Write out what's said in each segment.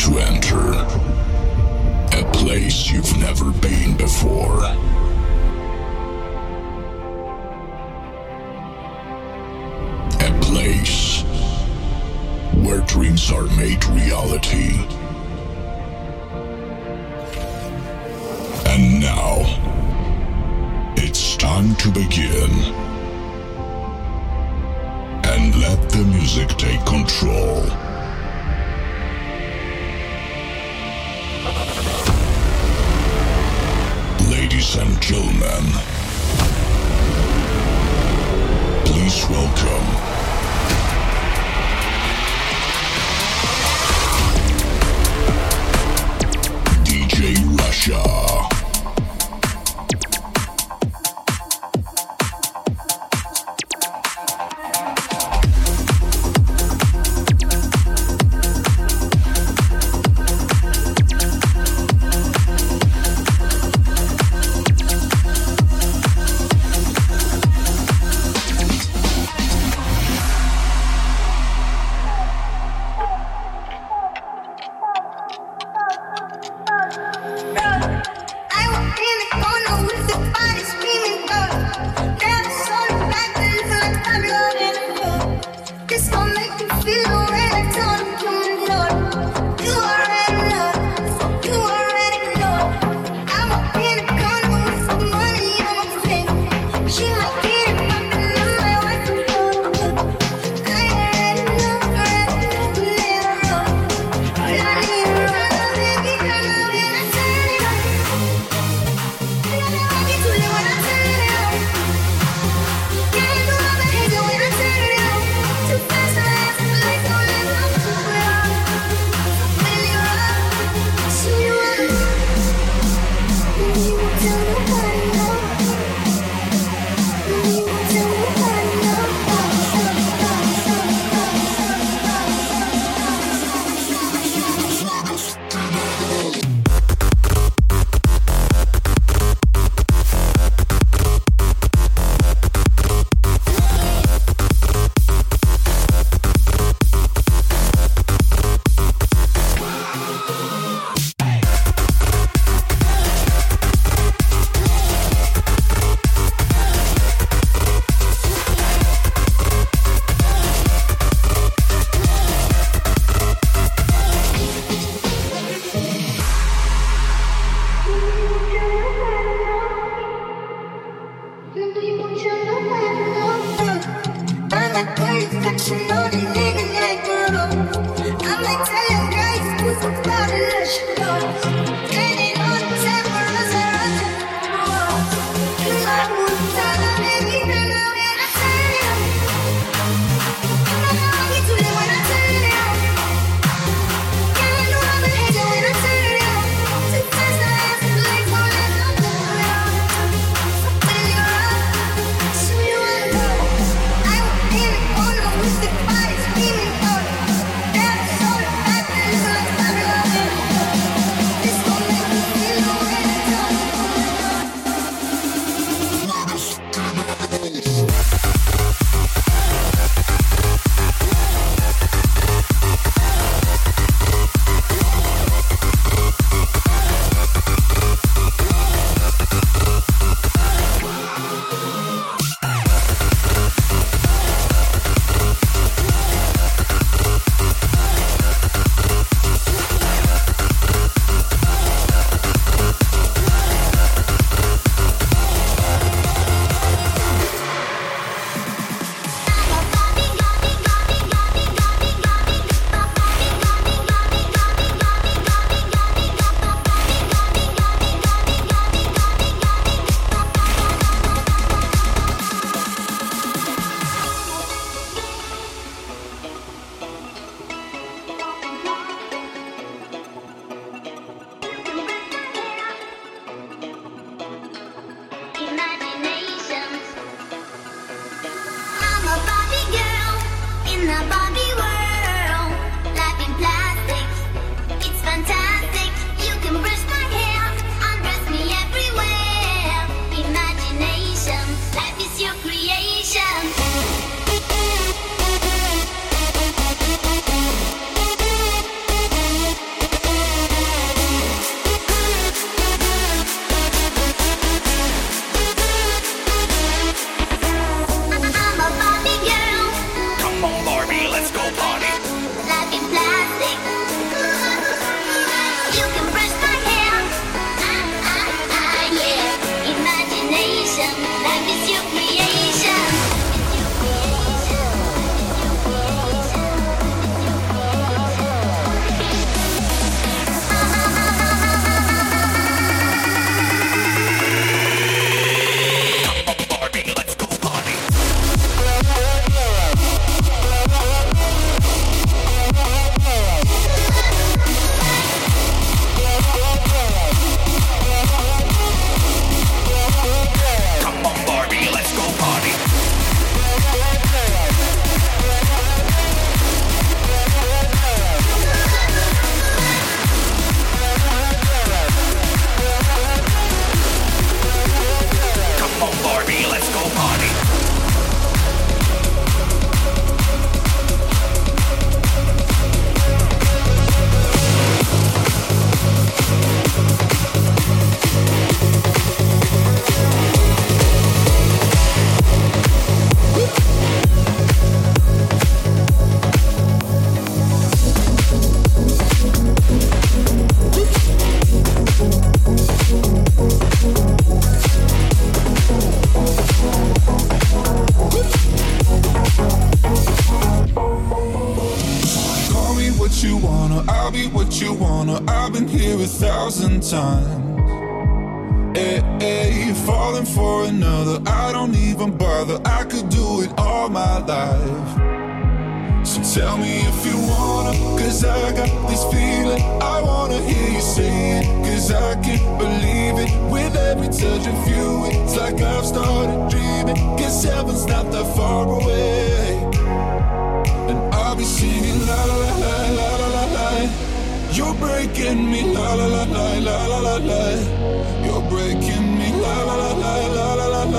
to enter. A place you've never been before. A place where dreams are made reality. And now, it's time to begin. And let the music take control. Ladies and gentlemen, please welcome. DJ Russia.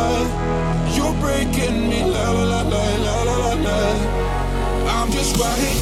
la. You're breaking me, la la la la la la la. I'm just right here.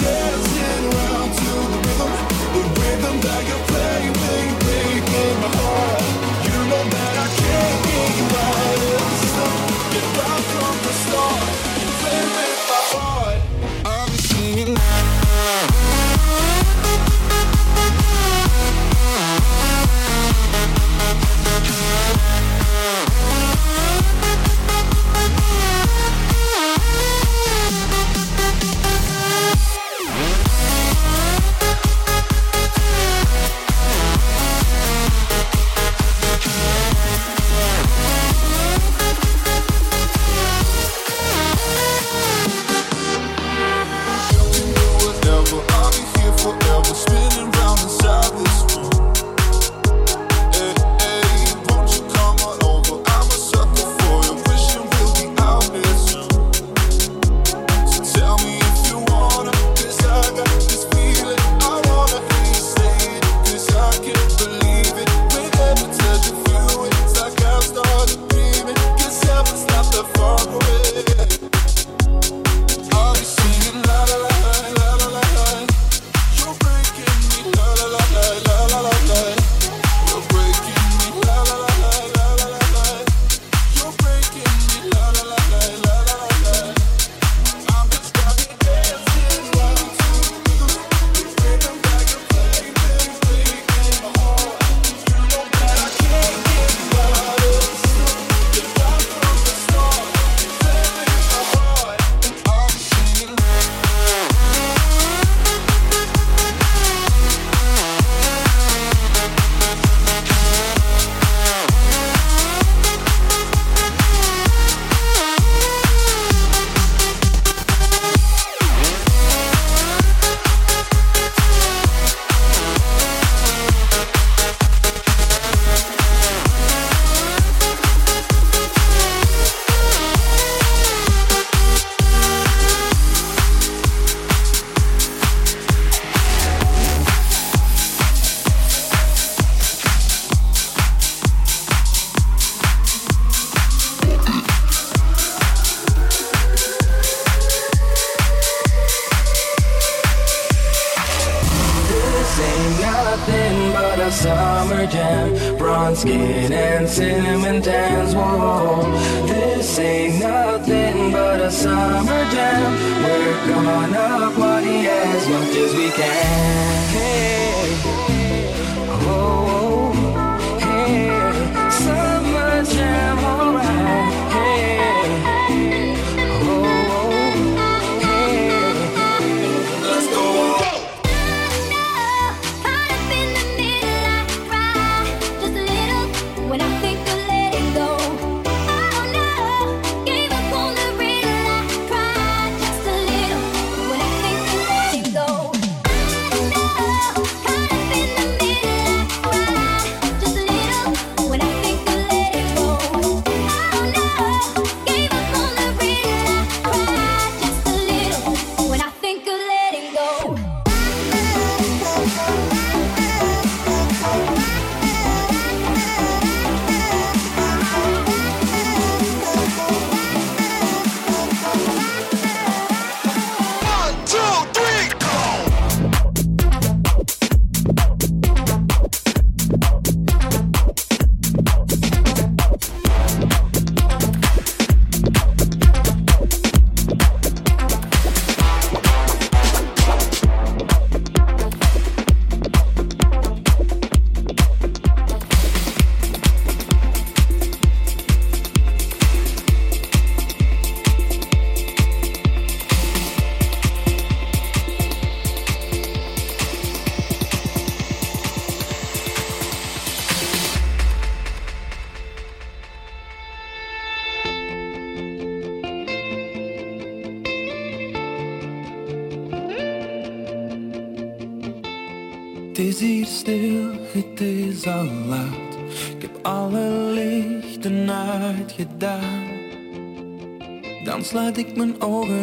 Sluit ik mijn ogen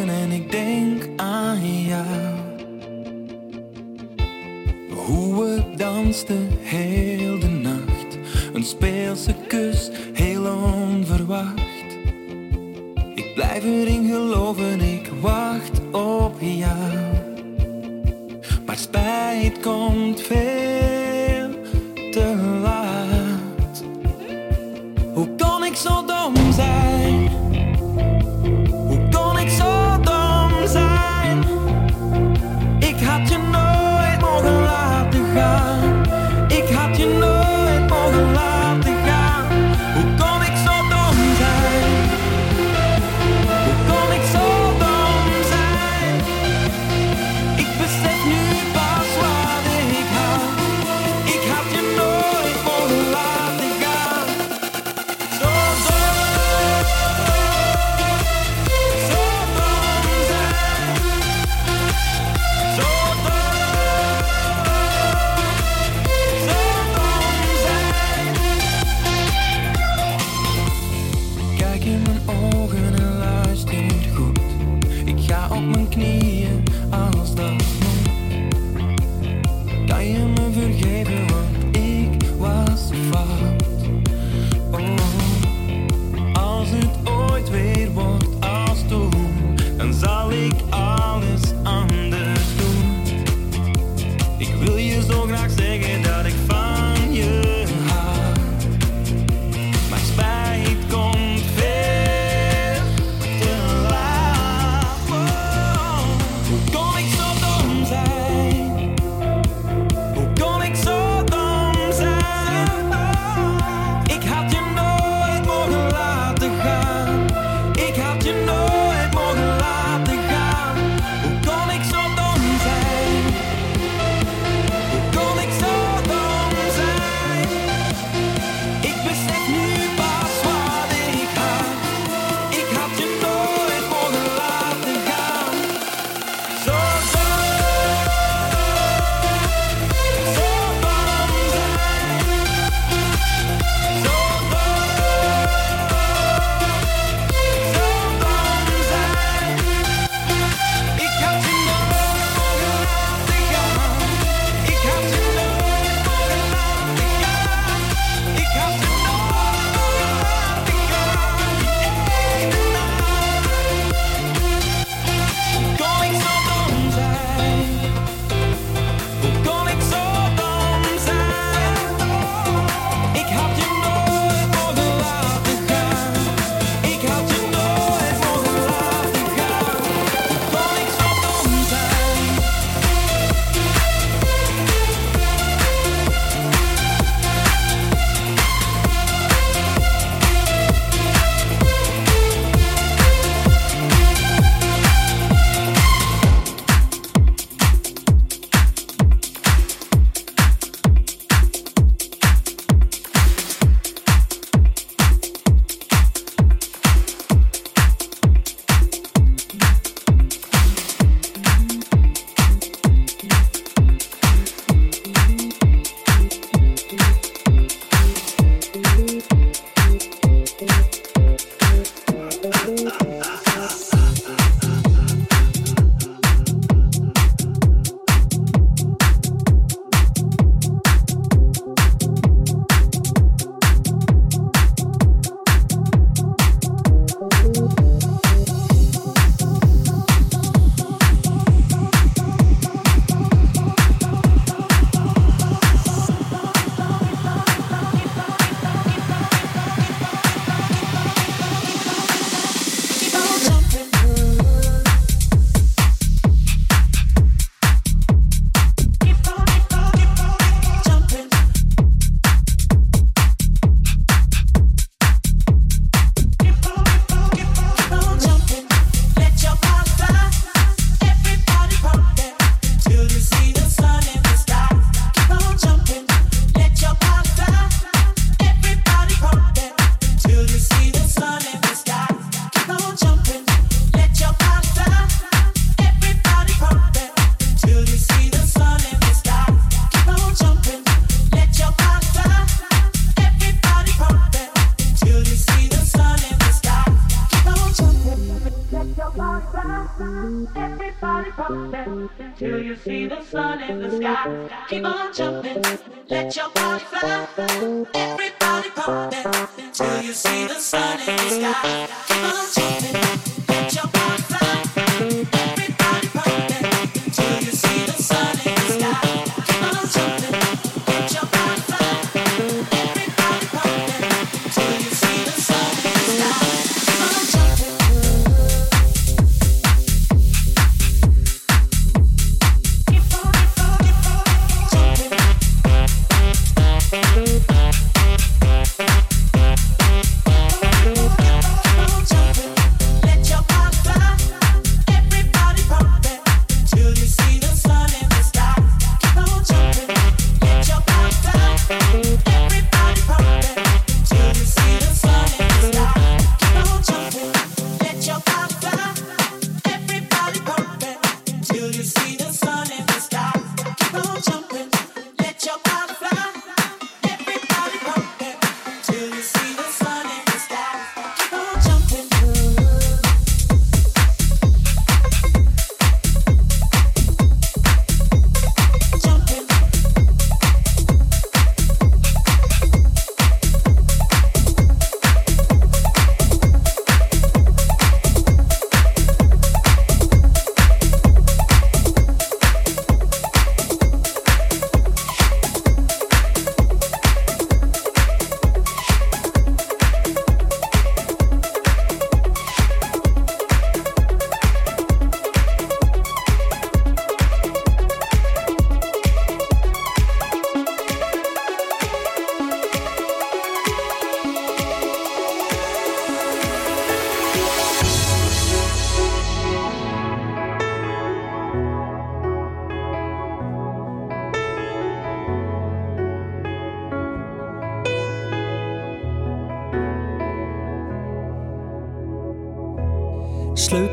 fly.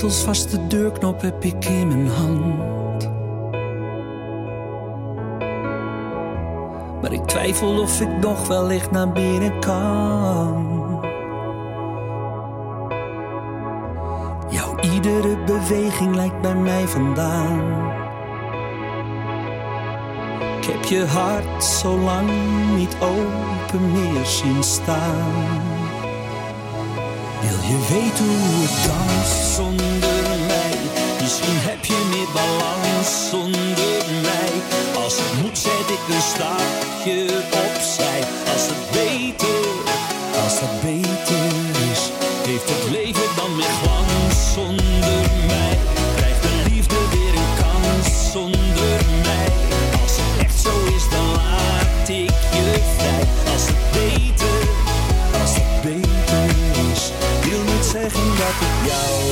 als de deurknop heb ik in mijn hand. Maar ik twijfel of ik nog wel licht naar binnen kan. Jouw iedere beweging lijkt bij mij vandaan. Ik heb je hart zo lang niet open meer zien staan. Je weet hoe het dans zonder mij. Misschien heb je meer balans zonder mij. Als het moet, zet ik een stapje opzij. Als het beter, als het beter. Go.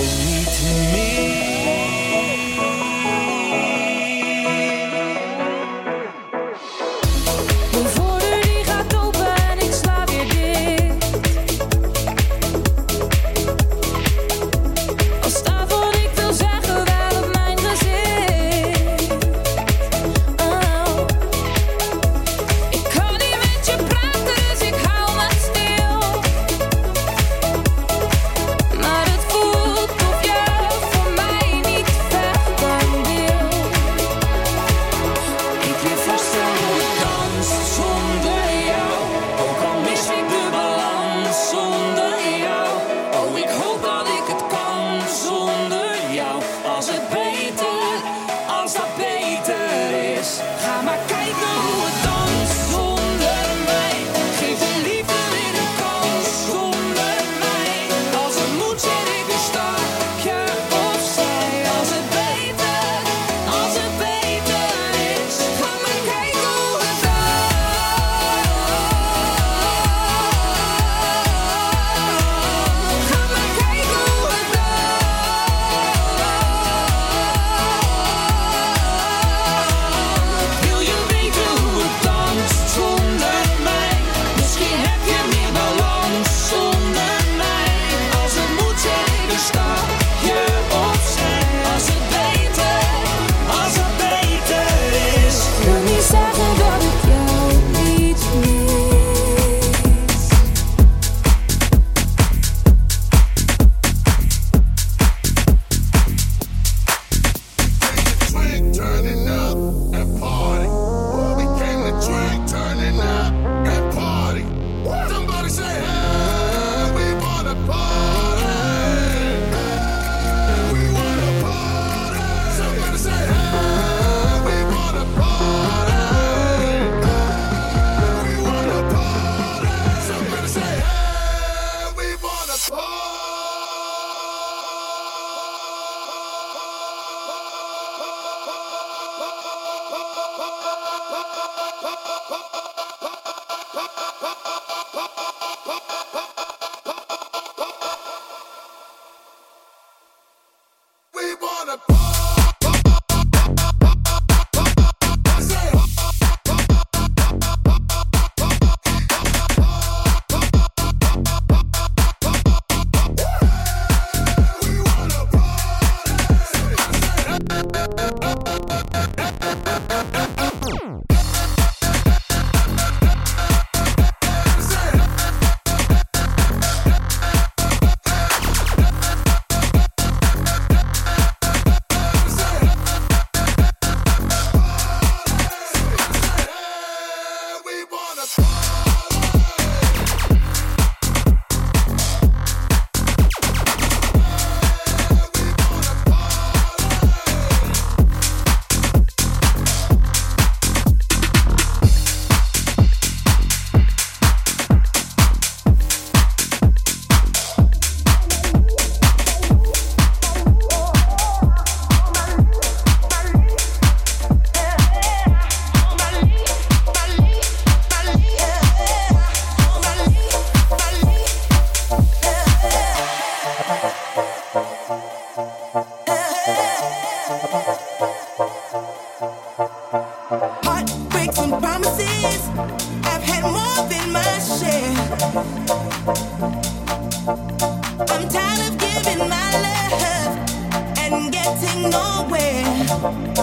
Nowhere,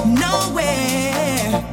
nowhere.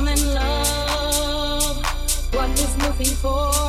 fall in love. What is nothing for?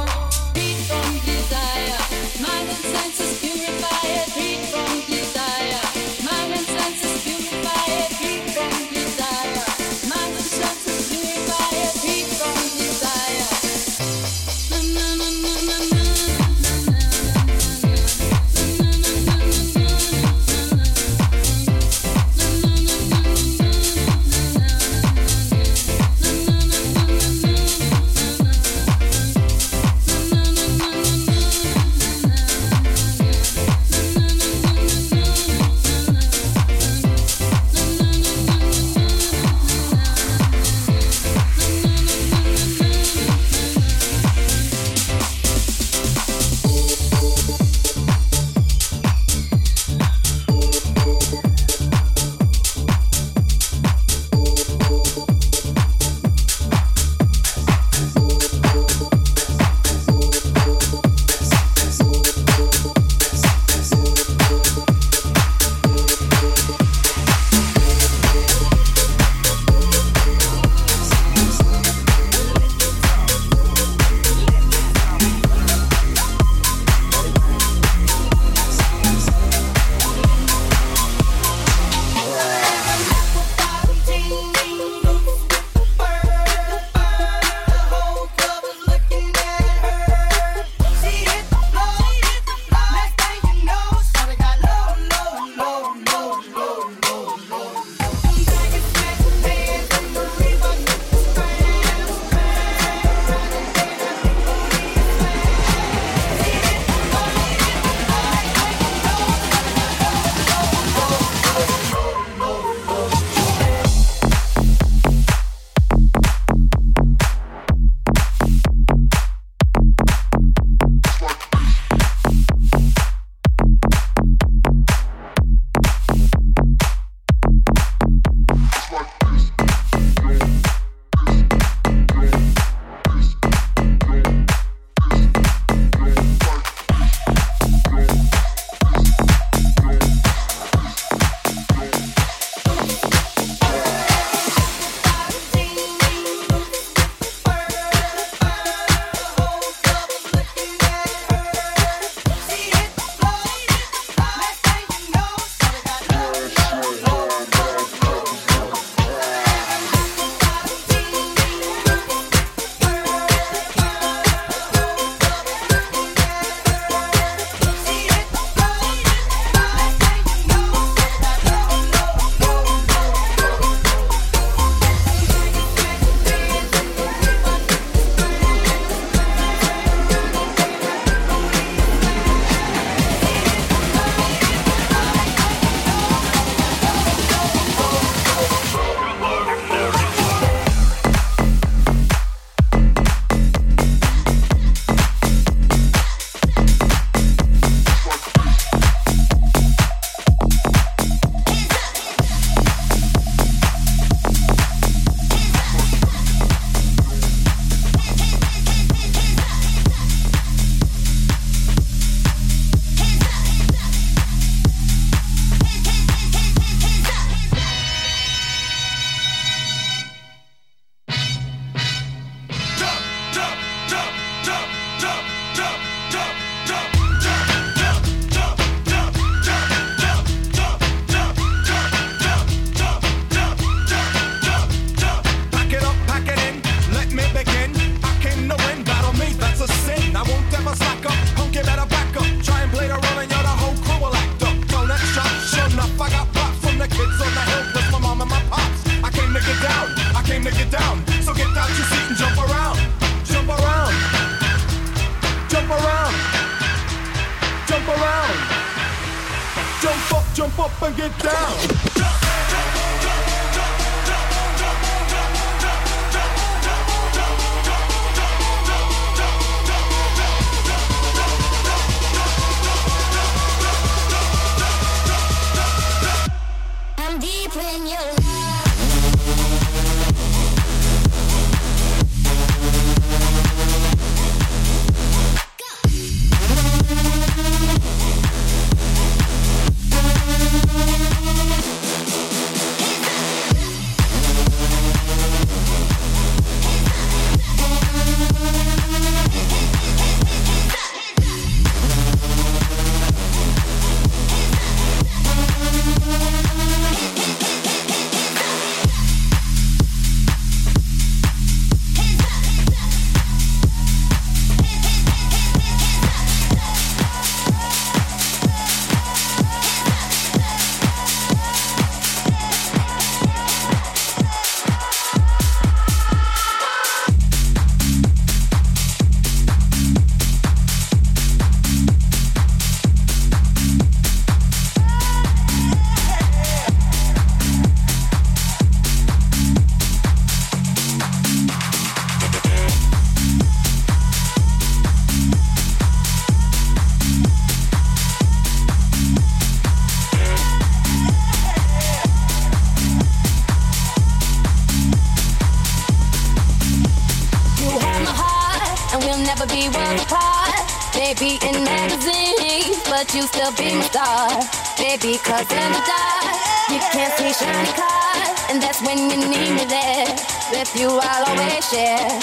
We'll never be worlds apart. Maybe in magazines, but you still be my star. Baby, cause in the dark, you can't see shiny cars. And that's when you need me there. With you, I'll always share.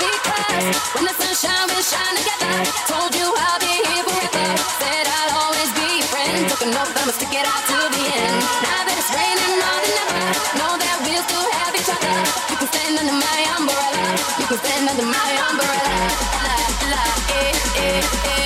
Because when the sunshine will shine together, told you I'll be here forever. Said I'll always be your friend. Took an oath, I must stick it out to the end. Now that it's raining more than ever, know that we'll still have each other stand under my umbrella. You can stand under my umbrella. La, la, eh, eh, eh.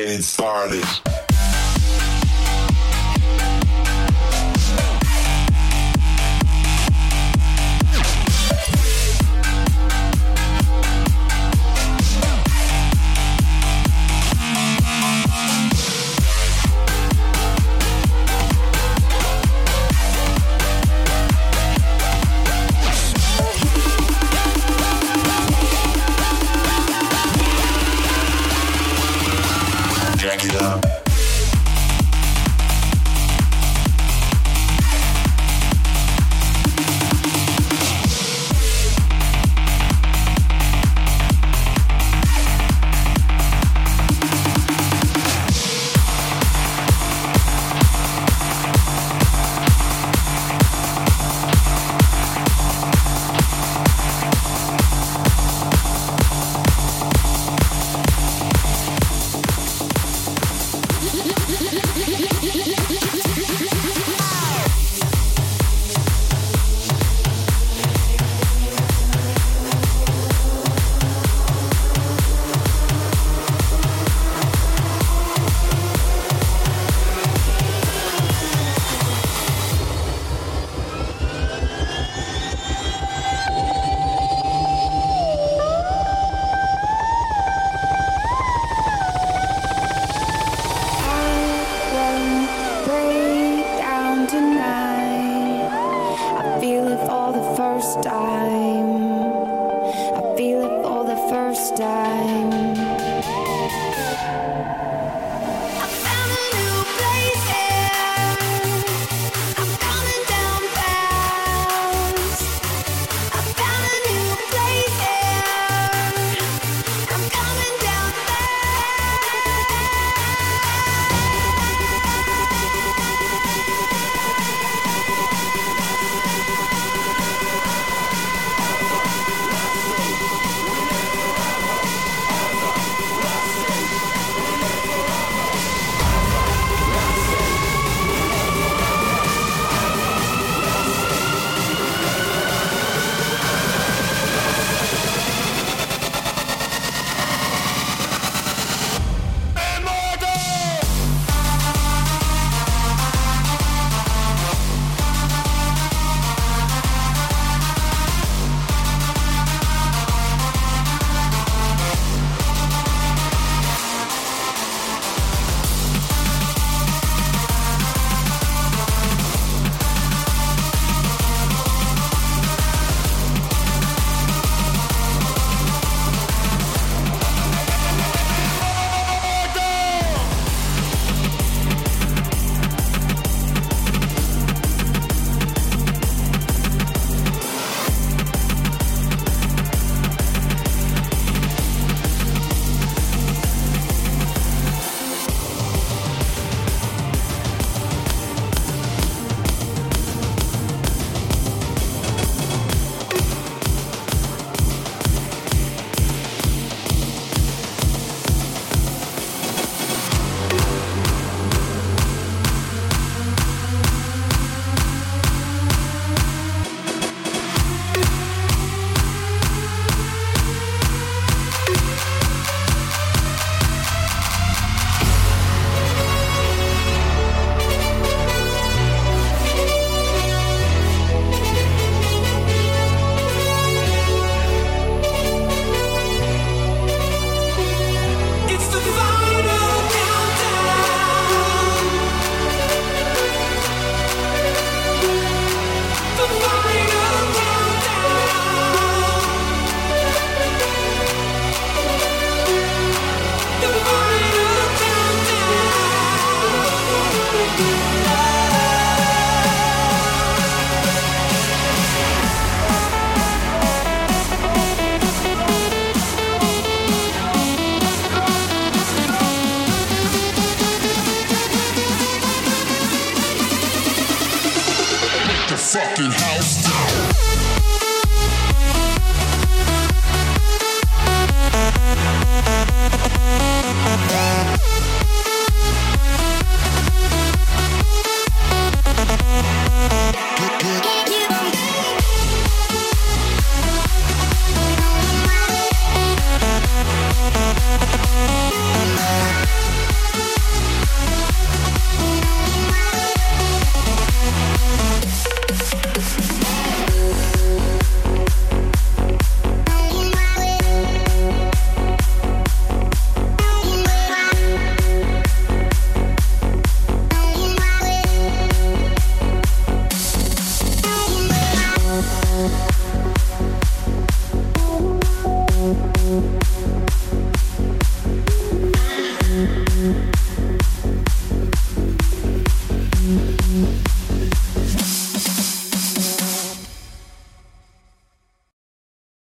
Get it started.